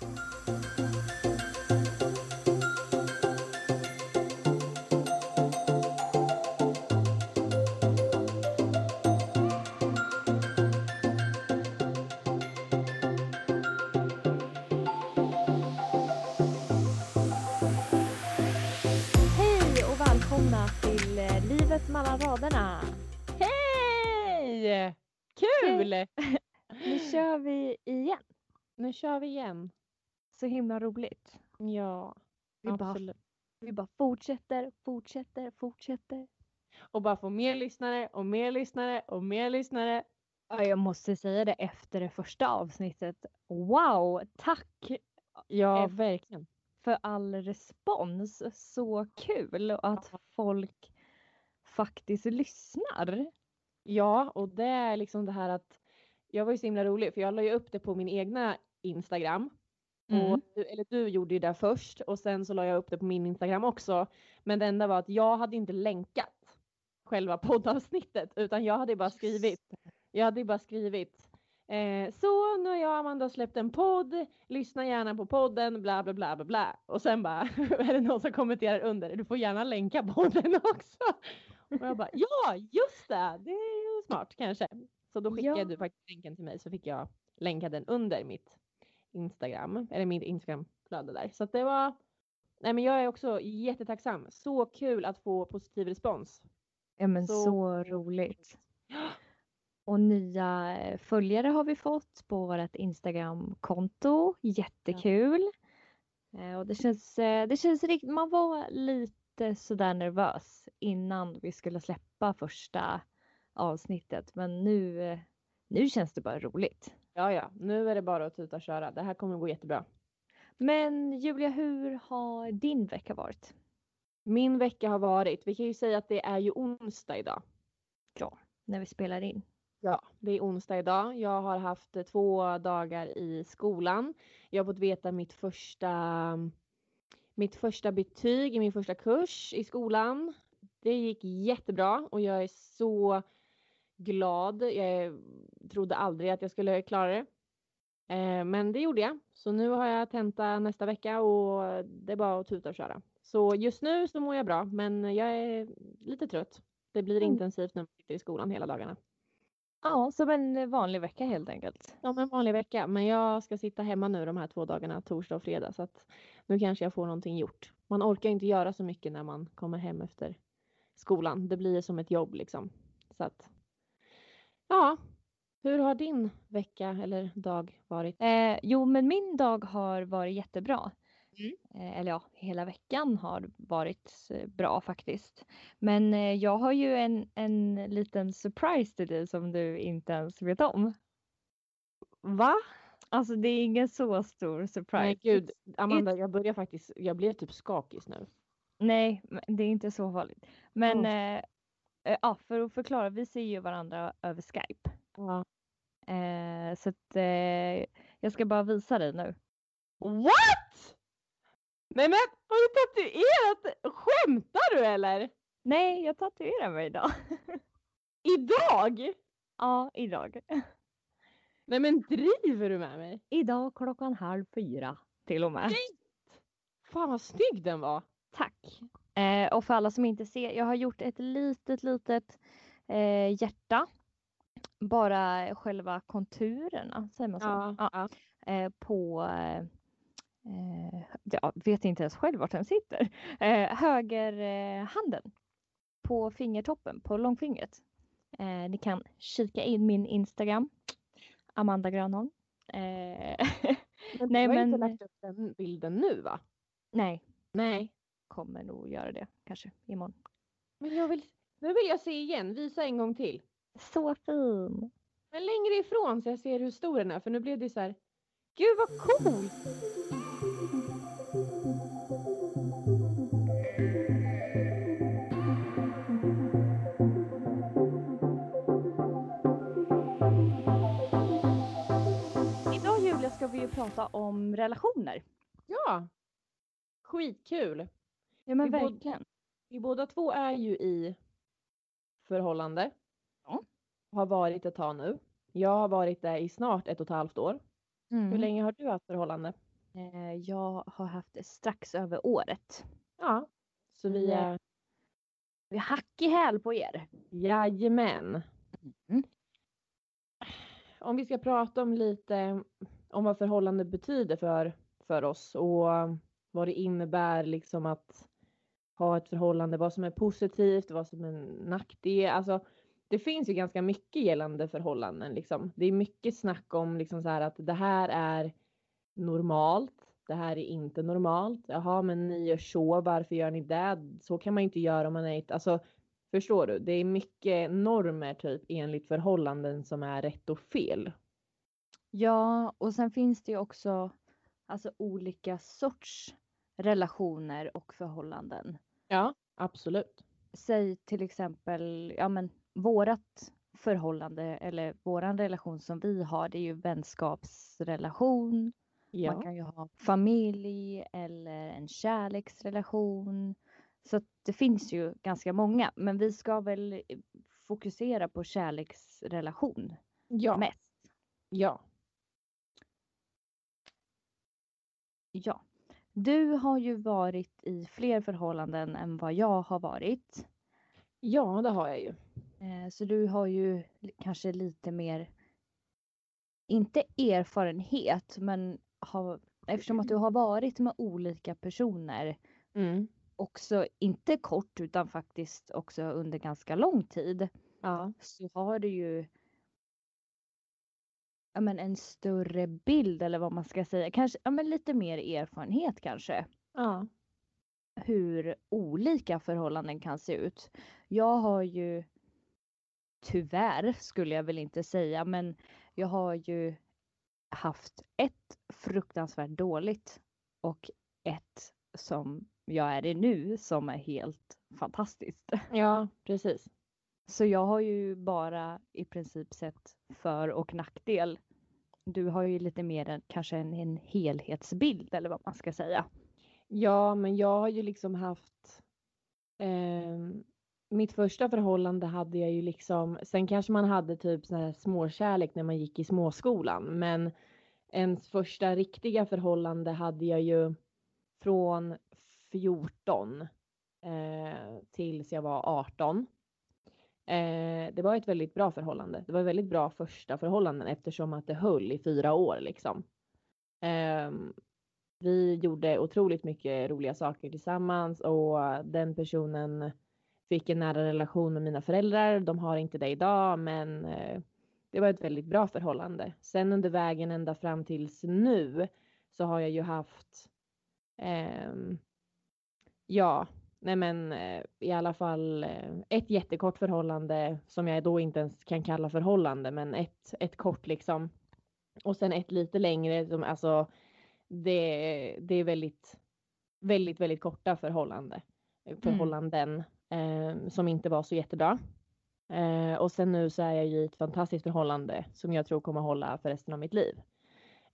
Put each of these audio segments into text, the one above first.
Hej och välkomna till eh, Livet mellan raderna. Hej! Kul! Nu kör vi igen. Nu kör vi igen. Så himla roligt. Ja, Vi bara, absolut. vi bara fortsätter, fortsätter, fortsätter. Och bara få mer lyssnare och mer lyssnare och mer lyssnare. Ja, jag måste säga det efter det första avsnittet. Wow, tack Ja, Efter- verkligen. för all respons. Så kul att folk faktiskt lyssnar. Ja, och det är liksom det här att jag var ju så himla rolig för jag la ju upp det på min egna Instagram. Mm. Och, du- eller du gjorde ju det först och sen så la jag upp det på min Instagram också. Men det enda var att jag hade inte länkat själva poddavsnittet utan jag hade bara skrivit. Jag hade bara skrivit. Eh, så nu har jag och Amanda släppt en podd. Lyssna gärna på podden bla bla bla bla bla. Och sen bara är det någon som kommenterar under. Du får gärna länka podden också. Och jag bara ja just det. Det är smart kanske. Så då skickade Ja. du faktiskt länken till mig så fick jag länka den under mitt Instagram eller mitt Instagramflöde där. Så det var. Nej, men jag är också jättetacksam. Så kul att få positiv respons. Ja men Så- så, roligt. Och nya eh, följare har vi fått på vårt Instagramkonto. Jättekul. Eh, Och det känns, eh, det känns riktigt, man var lite sådär nervös innan vi skulle släppa första avsnittet. Men nu, nu känns det bara roligt. Ja, ja, nu är det bara att tuta och köra. Det här kommer gå jättebra. Men Julia, hur har din vecka varit? Min vecka har varit, vi kan ju säga att det är ju onsdag idag. Ja, när vi spelar in. Ja, det är onsdag idag. Jag har haft två dagar i skolan. Jag har fått veta mitt första, mitt första betyg i min första kurs i skolan. Det gick jättebra och jag är så glad. Jag trodde aldrig att jag skulle klara det. Eh, Men det gjorde jag. Så nu har jag tenta nästa vecka och det är bara att tuta och köra. Så just nu så mår jag bra men jag är lite trött. Det blir Mm. intensivt när man sitter i skolan hela dagarna. Ja, som en vanlig vecka helt enkelt. Som en vanlig vecka, men jag ska sitta hemma nu de här två dagarna, torsdag och fredag, så att nu kanske jag får någonting gjort. Man orkar inte göra så mycket när man kommer hem efter skolan. Det blir som ett jobb liksom. Så att, ja, hur har din vecka eller dag varit? Eh, jo, men min dag har varit jättebra. Mm. Eh, eller ja, hela veckan har varit bra faktiskt. Men eh, jag har ju en, en liten surprise till dig som du inte ens vet om. Va? Alltså det är ingen så stor surprise. Nej gud, Amanda, jag börjar faktiskt, jag blev typ skakig nu. Nej, det är inte så farligt. Men eh, eh, ja, för att förklara, vi ser ju varandra över Skype. Ja. Eh, så att eh, jag ska bara visa dig nu. What? Nej men har du tatuerat? Skämtar du eller? Nej, jag tatuerar mig idag. Idag? ja, idag. Nej men driver du med mig? Idag klockan halv fyra till och med. Fan vad snygg den var. Tack. Eh, och för alla som inte ser, jag har gjort ett litet, litet eh, hjärta. Bara själva konturerna, säger man så? Ja, ja. Eh, på, eh, eh, jag vet inte ens själv vart den sitter. Eh, höger eh, handen. På fingertoppen, på långfingret. Ni kan kika in min Instagram. Amanda Granholm. Eh, Men du har inte men- lagt upp den bilden nu va? nej, Nej. Kommer nog göra det kanske imorgon. Men jag vill, nu vill jag se igen. Visa en gång till. Så fin! Men längre ifrån så jag ser hur stor den är för nu blev det så här. Gud vad cool! Idag Julia ska vi ju prata om relationer. Ja! Skitkul! Ja men Vi verkligen. Vi båda två är ju i förhållande. Ja. Har varit ett tag nu. Jag har varit där i snart ett och ett halvt år. Mm. Hur länge har du haft förhållande? Eh, jag har haft det strax över året. Ja. Så vi Vi är- är, Vi är hack i häl på er. jajamän. Mm. Om vi ska prata om lite om vad förhållande betyder för, för oss och vad det innebär liksom att ha ett förhållande, vad som är positivt, vad som är nackdel. Alltså, det finns ju ganska mycket gällande förhållanden. Liksom. Det är mycket snack om liksom så här att det här är normalt, det här är inte normalt. Jaha, men ni gör så, varför gör ni det? Så kan man inte göra om man är ett... Alltså, förstår du? Det är mycket normer typ enligt förhållanden som är rätt och fel. Ja, och sen finns det ju också alltså, olika sorts relationer och förhållanden. Ja, absolut. Säg till exempel, ja men vårat förhållande eller våran relation som vi har, det är ju vänskapsrelation. Man Ja, kan ju ha familj eller en kärleksrelation. Så det finns ju ganska många, men vi ska väl fokusera på kärleksrelation ja, mest. ja. Ja. Du har ju varit i fler förhållanden än vad jag har varit. Ja, det har jag ju. Eh, Så du har ju kanske lite mer, inte erfarenhet, men har, eftersom att du har varit med olika personer Mm. också, inte kort utan faktiskt också under ganska lång tid, Ja, så har du ju ja, men en större bild eller vad man ska säga, kanske ja, men lite mer erfarenhet kanske. ja, hur olika förhållanden kan se ut. Jag har ju tyvärr skulle jag väl inte säga, men jag har ju haft ett fruktansvärt dåligt och ett som jag är i nu som är helt fantastiskt. ja, precis. Så jag har ju bara i princip sett för och nackdel. Du har ju lite mer en, kanske en, en helhetsbild eller vad man ska säga. Ja, men jag har ju liksom haft eh, mitt första förhållande hade jag ju liksom, sen kanske man hade typ sån här småkärlek när man gick i småskolan, men ens första riktiga förhållande hade jag ju från 14 eh, tills jag var 18. Eh, det var ett väldigt bra förhållande. Det var ett väldigt bra första förhållanden eftersom att det höll i fyra år liksom. Eh, vi gjorde otroligt mycket roliga saker tillsammans och den personen fick en nära relation med mina föräldrar. De har inte det idag, men eh, det var ett väldigt bra förhållande. Sen under vägen ända fram tills nu så har jag ju haft ehm, ja, nej men eh, i alla fall eh, ett jättekort förhållande som jag då inte ens kan kalla förhållande, men ett, ett kort liksom. Och sen ett lite längre som alltså det, det är väldigt, väldigt, väldigt korta förhållande, förhållanden eh, som inte var så jättebra. Eh, och sen nu så är jag ju i ett fantastiskt förhållande som jag tror kommer hålla för resten av mitt liv.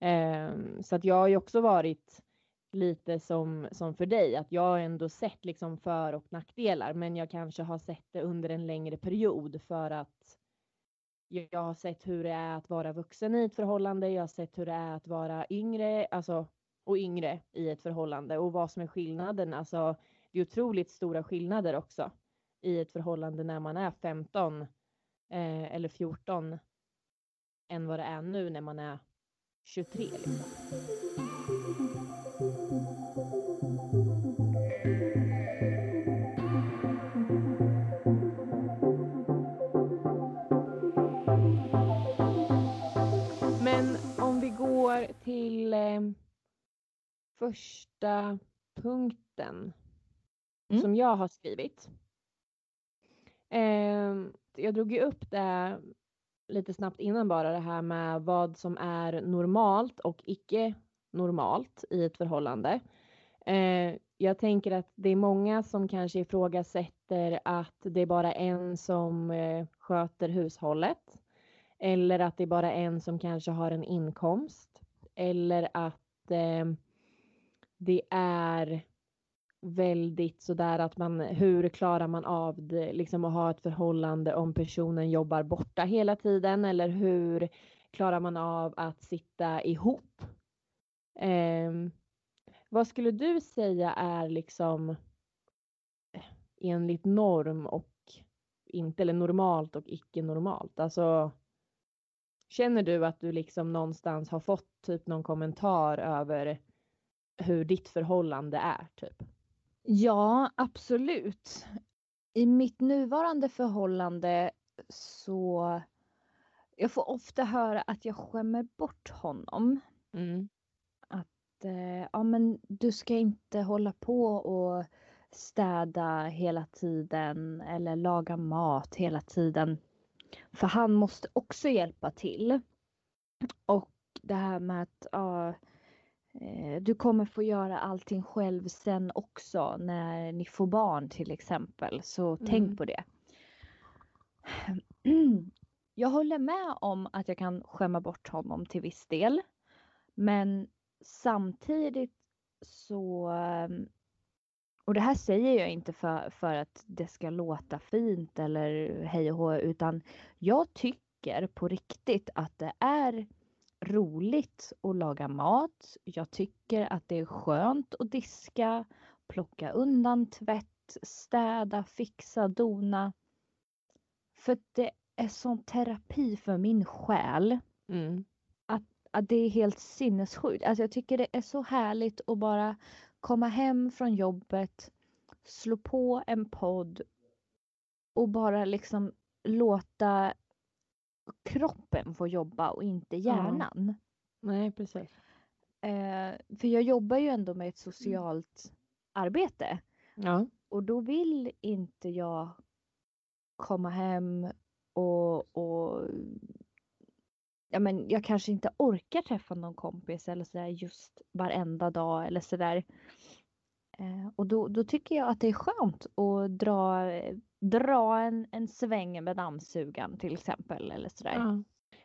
Eh, så att jag har ju också varit lite som, som för dig, att jag har ändå sett liksom för och nackdelar, men jag kanske har sett det under en längre period för att jag har sett hur det är att vara vuxen i ett förhållande, jag har sett hur det är att vara yngre, alltså och yngre i ett förhållande och vad som är skillnaden. Alltså det är otroligt stora skillnader också i ett förhållande när man är 15 eh, eller 14 än vad det är nu när man är 23. Liksom. Till eh, första punkten Mm. som jag har skrivit. Eh, jag drog ju upp det lite snabbt innan bara det här med vad som är normalt och icke normalt i ett förhållande. Eh, jag tänker att det är många som kanske ifrågasätter att det är bara en som eh, sköter hushållet. Eller att det är bara en som kanske har en inkomst. Eller att eh, det är väldigt sådär att man, hur klarar man av det, liksom att ha ett förhållande om personen jobbar borta hela tiden eller hur klarar man av att sitta ihop Eh, vad skulle du säga är liksom eh, enligt norm och inte, eller normalt och icke normalt? Alltså känner du att du liksom någonstans har fått typ någon kommentar över hur ditt förhållande är typ? Ja, absolut. I mitt nuvarande förhållande så jag får ofta höra att jag skämmer bort honom. Mm. Att eh, ja, men du ska inte hålla på och städa hela tiden eller laga mat hela tiden. För han måste också hjälpa till. Och det här med att ja, eh, du kommer få göra allting själv sen också när ni får barn till exempel. Så Mm. tänk på det. Jag håller med om att jag kan skämma bort honom till viss del. Men samtidigt så ehm, och det här säger jag inte för, för att det ska låta fint eller hej och hå, utan jag tycker på riktigt att det är roligt att laga mat. Jag tycker att det är skönt att diska, plocka undan tvätt, städa, fixa, dona. För det är sån terapi för min själ Mm. att det är helt sinnessjukt. Alltså jag tycker det är så härligt att bara komma hem från jobbet, slå på en podd och bara liksom låta kroppen få jobba och inte hjärnan. Nej, precis. Eh, för jag jobbar ju ändå med ett socialt arbete Ja. och då vill inte jag komma hem och, och ja, men jag kanske inte orkar träffa någon kompis eller sådär just varenda dag eller sådär. Eh, och då, då tycker jag att det är skönt att dra, dra en, en sväng med dammsugaren till exempel eller sådär. Ja.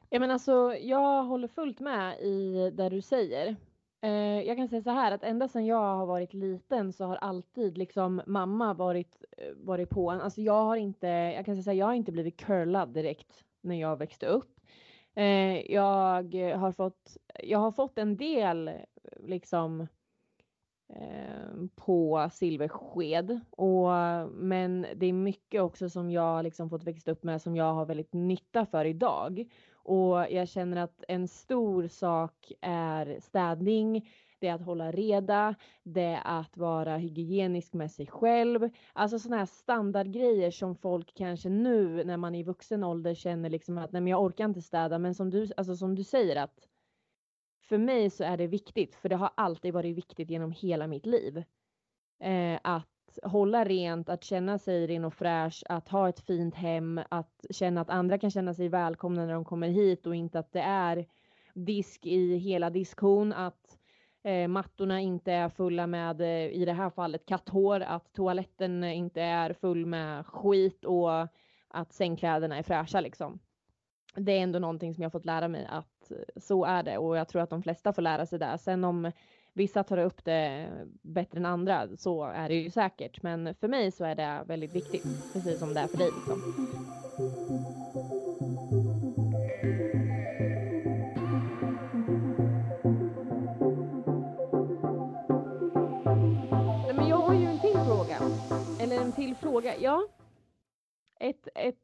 ja men alltså jag håller fullt med i det du säger. Eh, jag kan säga så här att ända sedan jag har varit liten så har alltid liksom mamma varit, eh, varit på en. Alltså jag har inte, jag kan säga så här, jag har inte blivit curlad direkt när jag växte upp. Eh, jag har fått, jag har fått en del liksom eh, på silversked. Och, men det är mycket också som jag liksom fått växa upp med som jag har väldigt nytta för idag. Och jag känner att en stor sak är städning, det är att hålla reda, det är att vara hygienisk med sig själv. Alltså sådana här standardgrejer som folk kanske nu när man är i vuxen ålder känner liksom att nej men jag orkar inte städa. Men som du, alltså som du säger att för mig så är det viktigt, för det har alltid varit viktigt genom hela mitt liv. Eh, att hålla rent, att känna sig ren och fräsch, att ha ett fint hem, att känna att andra kan känna sig välkomna när de kommer hit och inte att det är disk i hela diskhon, att eh, mattorna inte är fulla med, eh, i det här fallet, katthår, att toaletten eh, inte är full med skit och att sängkläderna är fräscha liksom. Det är ändå någonting som jag fått lära mig att eh, så är det och jag tror att de flesta får lära sig det. Sen om vissa tar upp det eh, bättre än andra så är det ju säkert. Men för mig så är det väldigt viktigt, precis som det är för dig. Liksom. Fråga, ja. Ett, ett,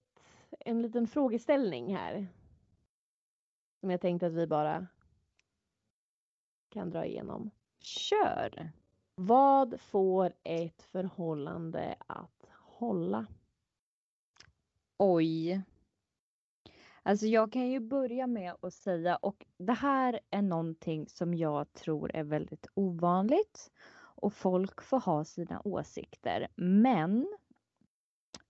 en liten frågeställning här. Som jag tänkte att vi bara kan dra igenom. Kör! Vad får ett förhållande att hålla? Oj. Alltså jag kan ju börja med att säga, och det här är någonting som jag tror är väldigt ovanligt och folk får ha sina åsikter. Men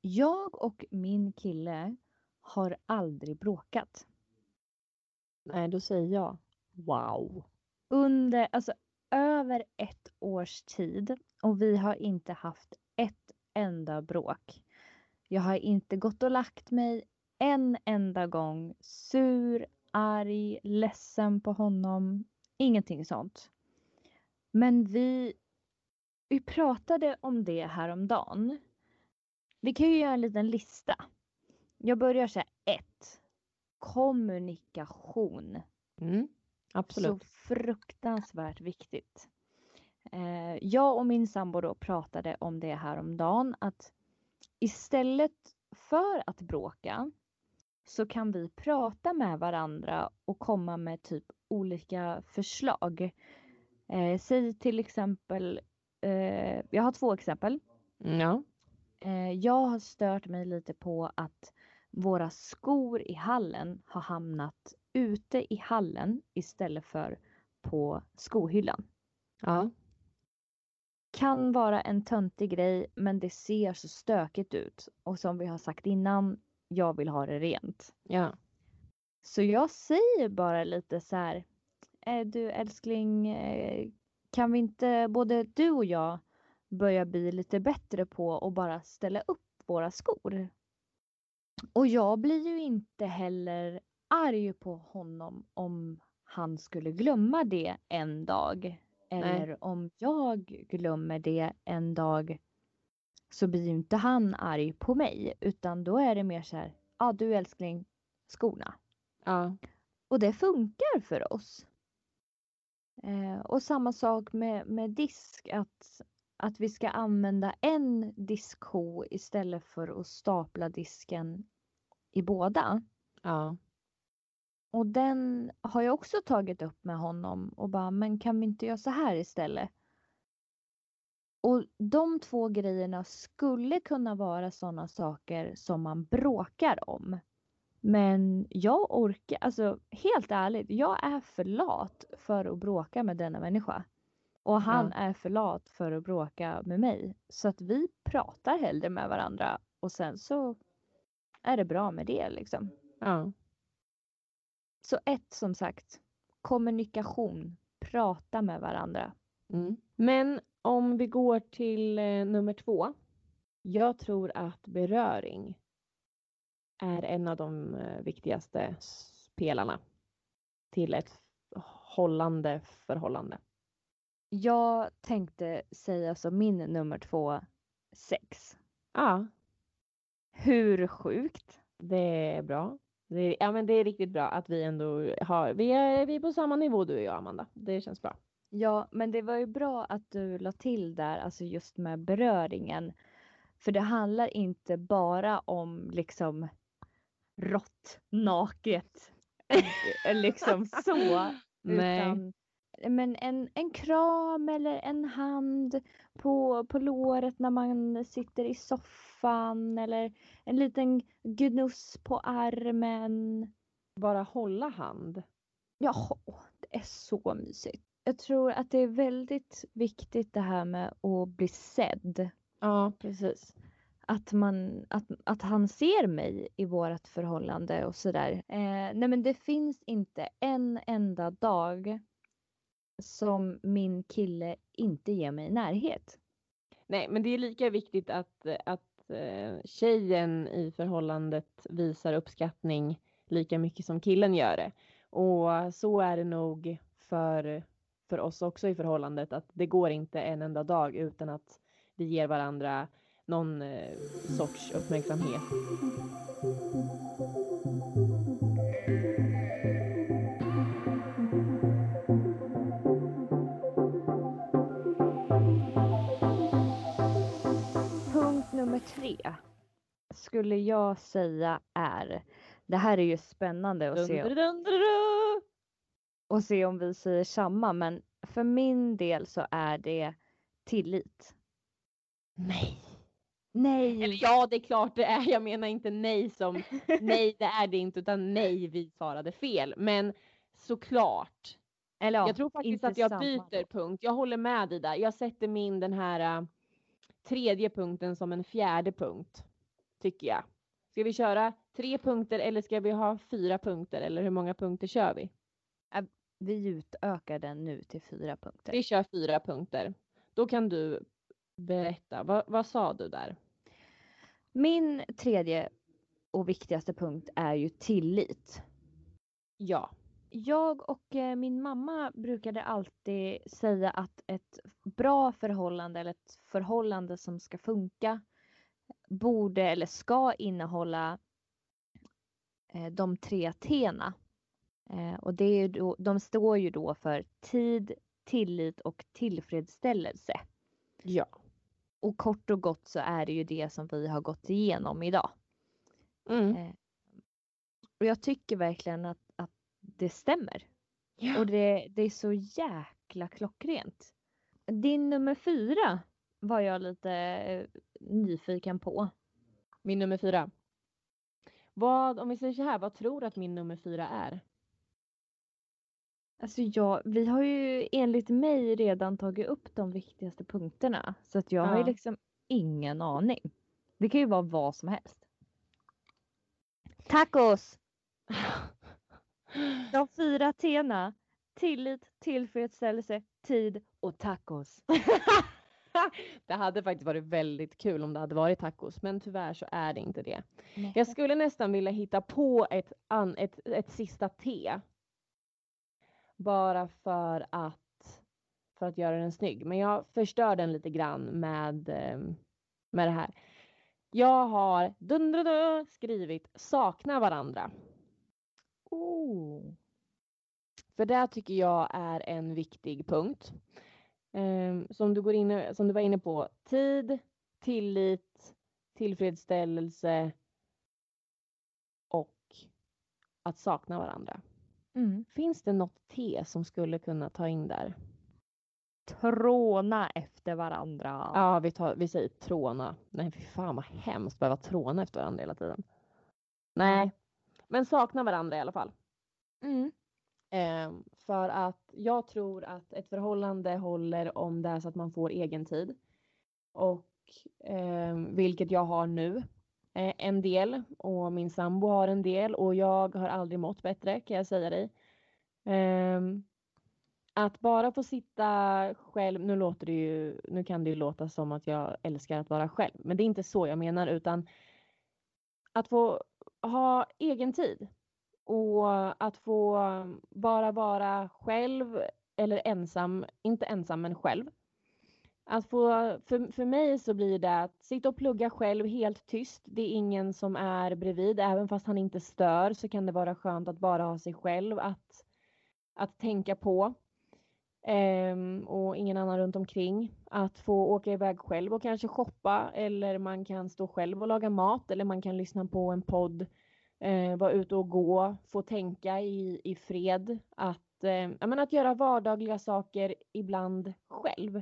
jag och min kille har aldrig bråkat. Nej, då säger jag wow. Under, alltså över ett års tid och vi har inte haft ett enda bråk. Jag har inte gått och lagt mig en enda gång sur, arg, ledsen på honom. Ingenting sånt. Men vi, vi pratade om det häromdagen. Vi kan ju göra en liten lista. Jag börjar säga ett. Kommunikation. Mm. Absolut. Så fruktansvärt viktigt. Eh, jag och min sambo då pratade om det här om dagen att istället för att bråka så kan vi prata med varandra och komma med typ olika förslag. Eh, säg till exempel, eh, jag har två exempel. Ja. Eh, jag har stört mig lite på att våra skor i hallen har hamnat ute i hallen istället för på skohyllan. Ja. Kan vara en töntig grej men det ser så stökigt ut och som vi har sagt innan, jag vill ha det rent. Ja. Så jag säger bara lite så här, "Eh, du älskling, eh, kan vi inte både du och jag börja bli lite bättre på att bara ställa upp våra skor? Och jag blir ju inte heller arg på honom om han skulle glömma det en dag. Eller om jag glömmer det en dag så blir ju inte han arg på mig utan då är det mer så här, ja du älskling, skorna. Ja. Och det funkar för oss. Eh, och samma sak med, med disk, att, att vi ska använda en diskho istället för att stapla disken i båda. Ja. Och den har jag också tagit upp med honom och bara, men kan vi inte göra så här istället? Och de två grejerna skulle kunna vara sådana saker som man bråkar om. Men jag orkar, alltså helt ärligt, jag är för lat för att bråka med denna människa. Och han är för lat för att bråka med mig. Så att vi pratar hellre med varandra och sen så är det bra med det liksom. Ja. Så ett som sagt, kommunikation, prata med varandra. Mm. Men om vi går till eh, nummer två. Jag tror att beröring är en av de eh, viktigaste pelarna till ett hållande förhållande. Jag tänkte säga som min nummer två, sex. Ja, Hur sjukt? det är bra. Det är, ja, men det är riktigt bra att vi ändå har, vi är, vi är på samma nivå du och jag Amanda. Det känns bra. Ja, men det var ju bra att du la till där, alltså just med beröringen. För det handlar inte bara om liksom rått, naket, eh, liksom så. Nej. Utan, men en, en kram eller en hand på, på låret när man sitter i soffan eller en liten gnuss på armen. Bara hålla hand. Ja, det är så mysigt. Jag tror att det är väldigt viktigt det här med att bli sedd. Ja, precis. Att, man, att, att han ser mig i vårt förhållande och sådär. Eh, nej men det finns inte en enda dag som min kille inte ger mig närhet. Nej, men det är lika viktigt att, att eh, tjejen i förhållandet visar uppskattning lika mycket som killen gör det. Och så är det nog för, för oss också i förhållandet att det går inte en enda dag utan att vi ger varandra någon eh, sorts uppmärksamhet. Tre skulle jag säga är, det här är ju spännande att se, och se om vi säger samma men för min del så är det tillit. Nej. Nej! Eller ja, det är klart det är. Jag menar inte nej som nej, det är det inte, utan nej, vi svarade fel. Men såklart. Eller ja, jag tror faktiskt att jag byter då. punkt. Jag håller med dig där. Jag sätter min den här äh, tredje punkten som en fjärde punkt. Tycker jag. Ska vi köra tre punkter eller ska vi ha fyra punkter eller hur många punkter kör vi? Vi utökar den nu till fyra punkter. Vi kör fyra punkter. Då kan du berätta. Vad, vad sa du där? Min tredje och viktigaste punkt är ju tillit. Ja. Jag och eh, min mamma brukade alltid säga att ett bra förhållande eller ett förhållande som ska funka borde eller ska innehålla eh, de tre T'na. Eh, och det är då, de står ju då för tid, tillit och tillfredsställelse. Ja. Och kort och gott så är det ju det som vi har gått igenom idag. Mm. Och jag tycker verkligen att det stämmer. ja. Och det, det är så jäkla klockrent. Din nummer fyra var jag lite eh, nyfiken på. Min nummer fyra. Vad, om vi säger så här, vad tror du att min nummer fyra är? Alltså jag, vi har ju enligt mig redan tagit upp de viktigaste punkterna. Så att jag har ju Ja. liksom ingen aning. Det kan ju vara vad som helst. Tacos! De fyra T'na. Tillit, tillfredsställelse, tid och tacos. det hade faktiskt varit väldigt kul om det hade varit tacos, men tyvärr så är det inte det. Nej. Jag skulle nästan vilja hitta på ett, an, ett, ett sista T. Bara för att, för att göra den snygg. Men jag förstör den lite grann med, eh, med det här. Jag har dun, dun, dun, skrivit sakna varandra. Oh. För det tycker jag är en viktig punkt. Ehm, som, du går in, som du var inne på, tid, tillit, tillfredsställelse och att sakna varandra. Mm. Finns det något T som skulle kunna ta in där? Tråna efter varandra. Ja, vi, tar, vi säger tråna. Nej, fy fan vad hemskt att behöva tråna efter varandra hela tiden. Nej, men sakna varandra i alla fall. Mm. Ehm, för att jag tror att ett förhållande håller om det är så att man får egen tid. Och ehm, vilket jag har nu. Eh, en del och min sambo har en del och jag har aldrig mått bättre kan jag säga dig. Ehm, att bara få sitta själv, nu låter det ju, nu kan det ju låta som att jag älskar att vara själv, men det är inte så jag menar utan att få ha egen tid och att få bara vara själv eller ensam, inte ensam men själv. Att få, för, för mig så blir det att sitta och plugga själv helt tyst. Det är ingen som är bredvid. Även fast han inte stör så kan det vara skönt att bara ha sig själv att, att tänka på eh, och ingen annan runt omkring. Att få åka iväg själv och kanske shoppa eller man kan stå själv och laga mat eller man kan lyssna på en podd eh, vara ute och gå, få tänka i, i fred, att, eh, menar, att göra vardagliga saker ibland själv.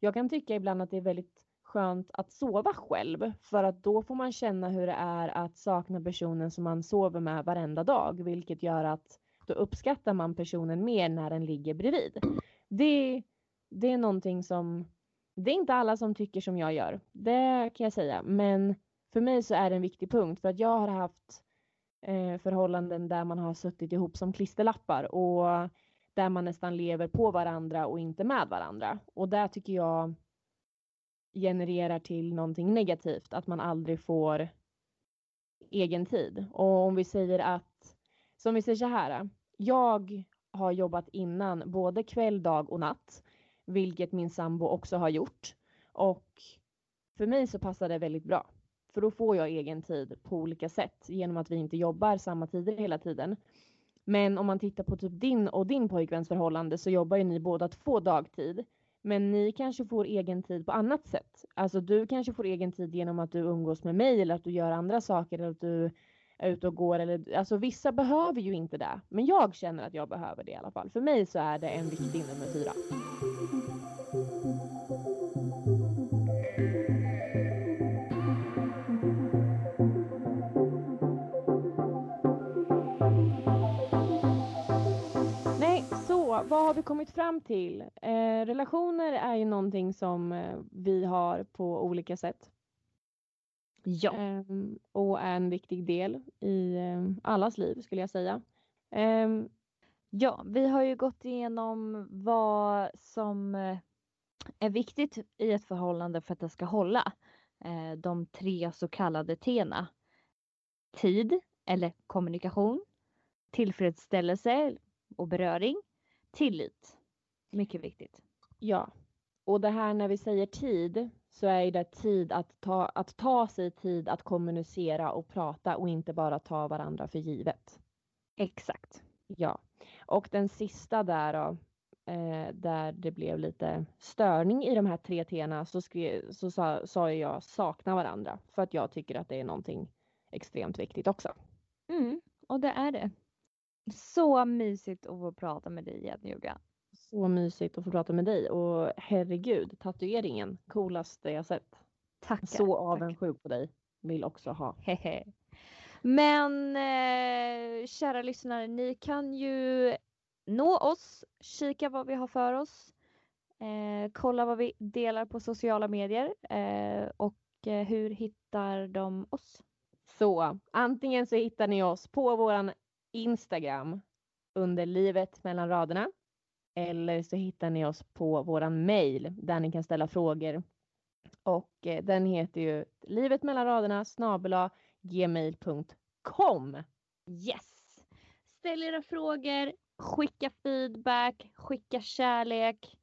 Jag kan tycka ibland att det är väldigt skönt att sova själv för att då får man känna hur det är att sakna personen som man sover med varenda dag, vilket gör att då uppskattar man personen mer när den ligger bredvid. Det, det är någonting som, det är inte alla som tycker som jag gör, det kan jag säga, men för mig så är det en viktig punkt för att jag har haft eh, förhållanden där man har suttit ihop som klisterlappar och där man nästan lever på varandra och inte med varandra. Och där tycker jag genererar till någonting negativt, att man aldrig får egen tid. Och om vi säger att, som vi säger så här, jag har jobbat innan både kväll, dag och natt, vilket min sambo också har gjort. Och för mig så passar det väldigt bra. För då får jag egen tid på olika sätt genom att vi inte jobbar samma tider hela tiden. Men om man tittar på typ din och din pojkväns förhållande så jobbar ju ni båda två dagtid. Men ni kanske får egen tid på annat sätt. Alltså du kanske får egen tid genom att du umgås med mig eller att du gör andra saker eller att du är ute och går. Eller, alltså vissa behöver ju inte det. Men jag känner att jag behöver det i alla fall. För mig så är det en viktig nummer fyra. Nej, så vad har vi kommit fram till? Eh, relationer är ju någonting som eh, vi har på olika sätt. Ja. Ehm, och är en viktig del i eh, allas liv skulle jag säga. Ehm, Ja, vi har ju gått igenom vad som eh, är viktigt i ett förhållande för att det ska hålla. Eh, De tre så kallade T'na. Tid eller kommunikation, tillfredsställelse och beröring, tillit. Mycket viktigt. ja, och det här när vi säger tid så är det tid att ta, att ta sig tid att kommunicera och prata och inte bara ta varandra för givet. Exakt. Ja. Och den sista där då, eh, där det blev lite störning i de här tre T'na så, skrev, så sa, sa jag sakna varandra för att jag tycker att det är någonting extremt viktigt också. Mm, och det är det. Så mysigt att få prata med dig igen Yoga. Så mysigt att få prata med dig och herregud, tatueringen, coolaste jag sett. Tackar. Så avundsjuk på dig. Vill också ha. Hehe. Men eh, kära lyssnare, ni kan ju nå oss, kika vad vi har för oss, eh, kolla vad vi delar på sociala medier eh, och eh, hur hittar de oss? Så antingen så hittar ni oss på våran Instagram under livet mellan raderna. Eller så hittar ni oss på våran mail där ni kan ställa frågor. Och eh, den heter ju livet mellan raderna snabela gmail.com. Yes! Ställ era frågor, skicka feedback, skicka kärlek.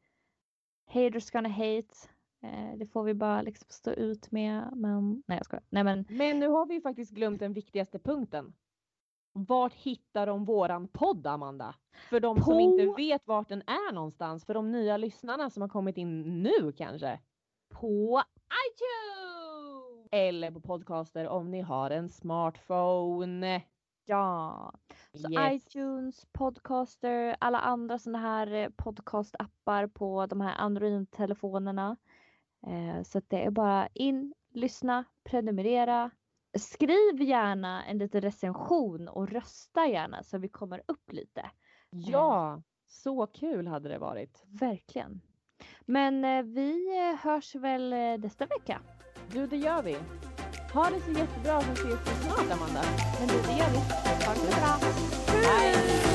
Haters gonna hate. Eh, det får vi bara liksom stå ut med. Men nej jag skojar. Nej men Men nu har vi ju faktiskt glömt den viktigaste punkten. Vart hittar de våran podd Amanda? För de som På- inte vet vart den är någonstans, för de nya lyssnarna som har kommit in nu kanske. på iTunes! Eller på podcaster om ni har en smartphone. Ja. Så Yes. iTunes, Podcaster, alla andra sådana här eh, podcastappar på de här Android-telefonerna. Eh, så det är bara in, lyssna, prenumerera. Skriv gärna en liten recension och rösta gärna så vi kommer upp lite. Ja, så kul hade det varit. Verkligen. Men eh, vi eh, hörs väl eh, nästa vecka. Du, det gör vi. Ha det så jättebra så ses vi snart Amanda. Men du, det gör vi. Ha det så bra. Hej!